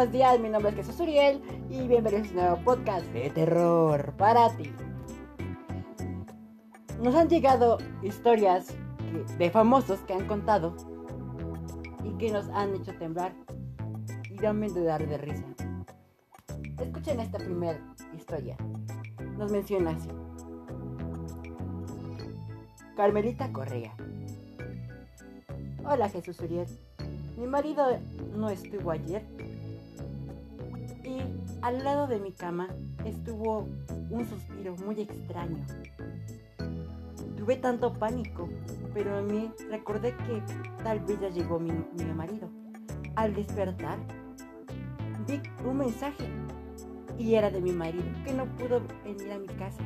buenos días, mi nombre es Jesús Uriel y bienvenidos a un nuevo podcast de terror para ti. Nos han llegado historias de famosos que han contado y que nos han hecho temblar y también de dar de risa. Escuchen esta primera historia. Nos menciona así. Carmelita Correa. Hola Jesús Uriel. Mi marido no estuvo ayer al lado de mi cama estuvo un suspiro muy extraño. Tuve tanto pánico, pero a mí recordé que tal vez ya llegó mi, mi marido. Al despertar, vi un mensaje y era de mi marido que no pudo venir a mi casa.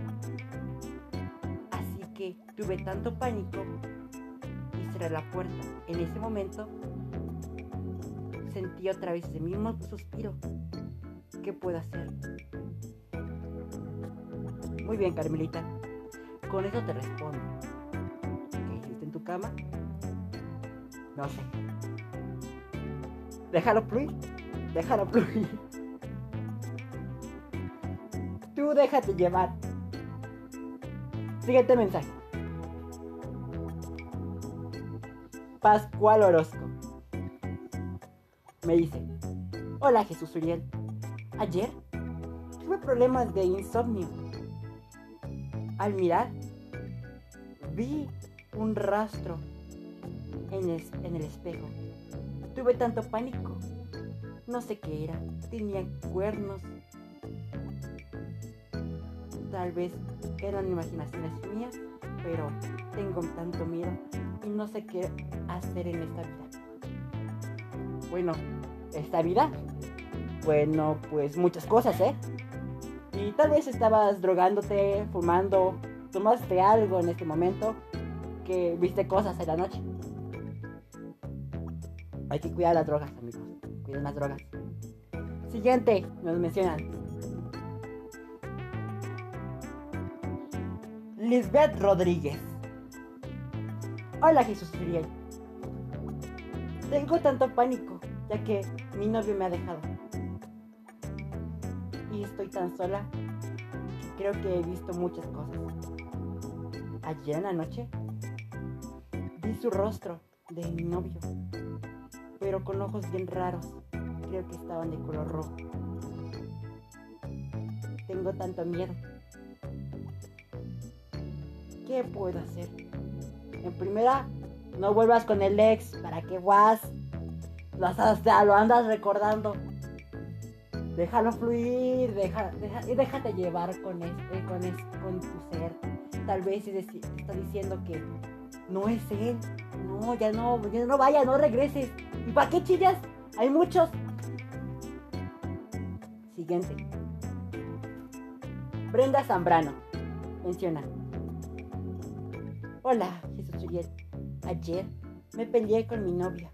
Así que tuve tanto pánico y cerré la puerta. En ese momento sentí otra vez ese mismo suspiro. ¿Qué puedo hacer? Muy bien, Carmelita. Con eso te respondo. ¿Qué hiciste en tu cama? No sé. Déjalo fluir. Déjalo fluir. Tú déjate llevar. Siguiente mensaje. Pascual Orozco. Me dice, hola Jesús Uriel. Ayer tuve problemas de insomnio. Al mirar, vi un rastro en el, espejo. Tuve tanto pánico. No sé qué era. Tenía cuernos. Tal vez eran imaginaciones mías, pero tengo tanto miedo y no sé qué hacer en esta vida. Bueno, esta vida, bueno, pues muchas cosas, ¿eh? Y tal vez estabas drogándote, fumando, tomaste algo en este momento, que viste cosas en la noche. Hay que cuidar las drogas, amigos. Cuiden las drogas. Siguiente, nos mencionan. Lisbeth Rodríguez. Hola Jesús Uriel. Tengo tanto pánico, ya que mi novio me ha dejado. Y estoy tan sola creo que he visto muchas cosas. Ayer en la noche vi su rostro de mi novio, pero con ojos bien raros. Creo que estaban de color rojo. Tengo tanto miedo. ¿Qué puedo hacer? En primera, no vuelvas con el ex. ¿Para qué vas? Lo, lo andas recordando. Déjalo fluir, deja, y déjate llevar con, este, con, con tu ser. Tal vez está diciendo que no es él. No, ya no, ya no vaya, no regreses. ¿Y para qué chillas? Hay muchos. Siguiente. Brenda Zambrano. Menciona. Hola, Jesús Uriel. Ayer me peleé con mi novia.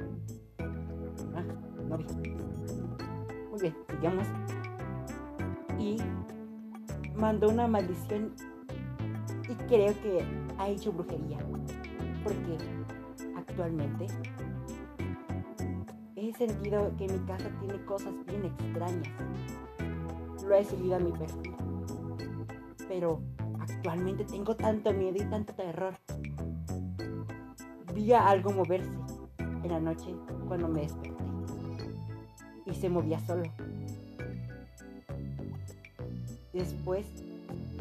Ah, novia. Muy bien, sigamos. Y mandó una maldición y creo que ha hecho brujería. Porque actualmente he sentido que mi casa tiene cosas bien extrañas. Lo he subido a mi perfil. Pero actualmente tengo tanto miedo y tanto terror vi a algo moverse en la noche cuando me desperté. Y se movía solo. Después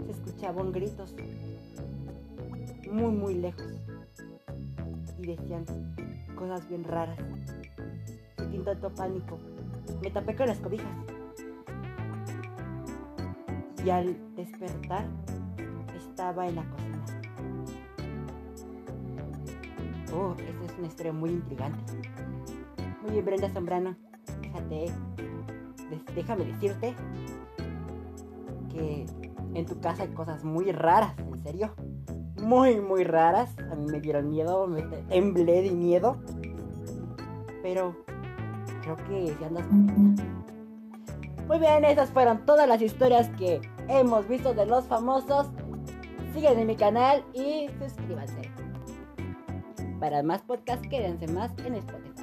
se escuchaban gritos muy muy lejos. Y decían cosas bien raras. Sentí tanto pánico. Me tapé con las cobijas. Y al despertar estaba en la cocina. Oh, esta es una historia muy intrigante. Muy bien, Brenda Zambrano. Déjame decirte que en tu casa hay cosas muy raras, en serio. Muy, muy raras. A mí me dieron miedo, me temblé de miedo. Pero creo que si andas Muy bien, esas fueron todas las historias que hemos visto de los famosos. Siguen en mi canal y suscríbanse. Para más podcasts, quédense más en Spotify.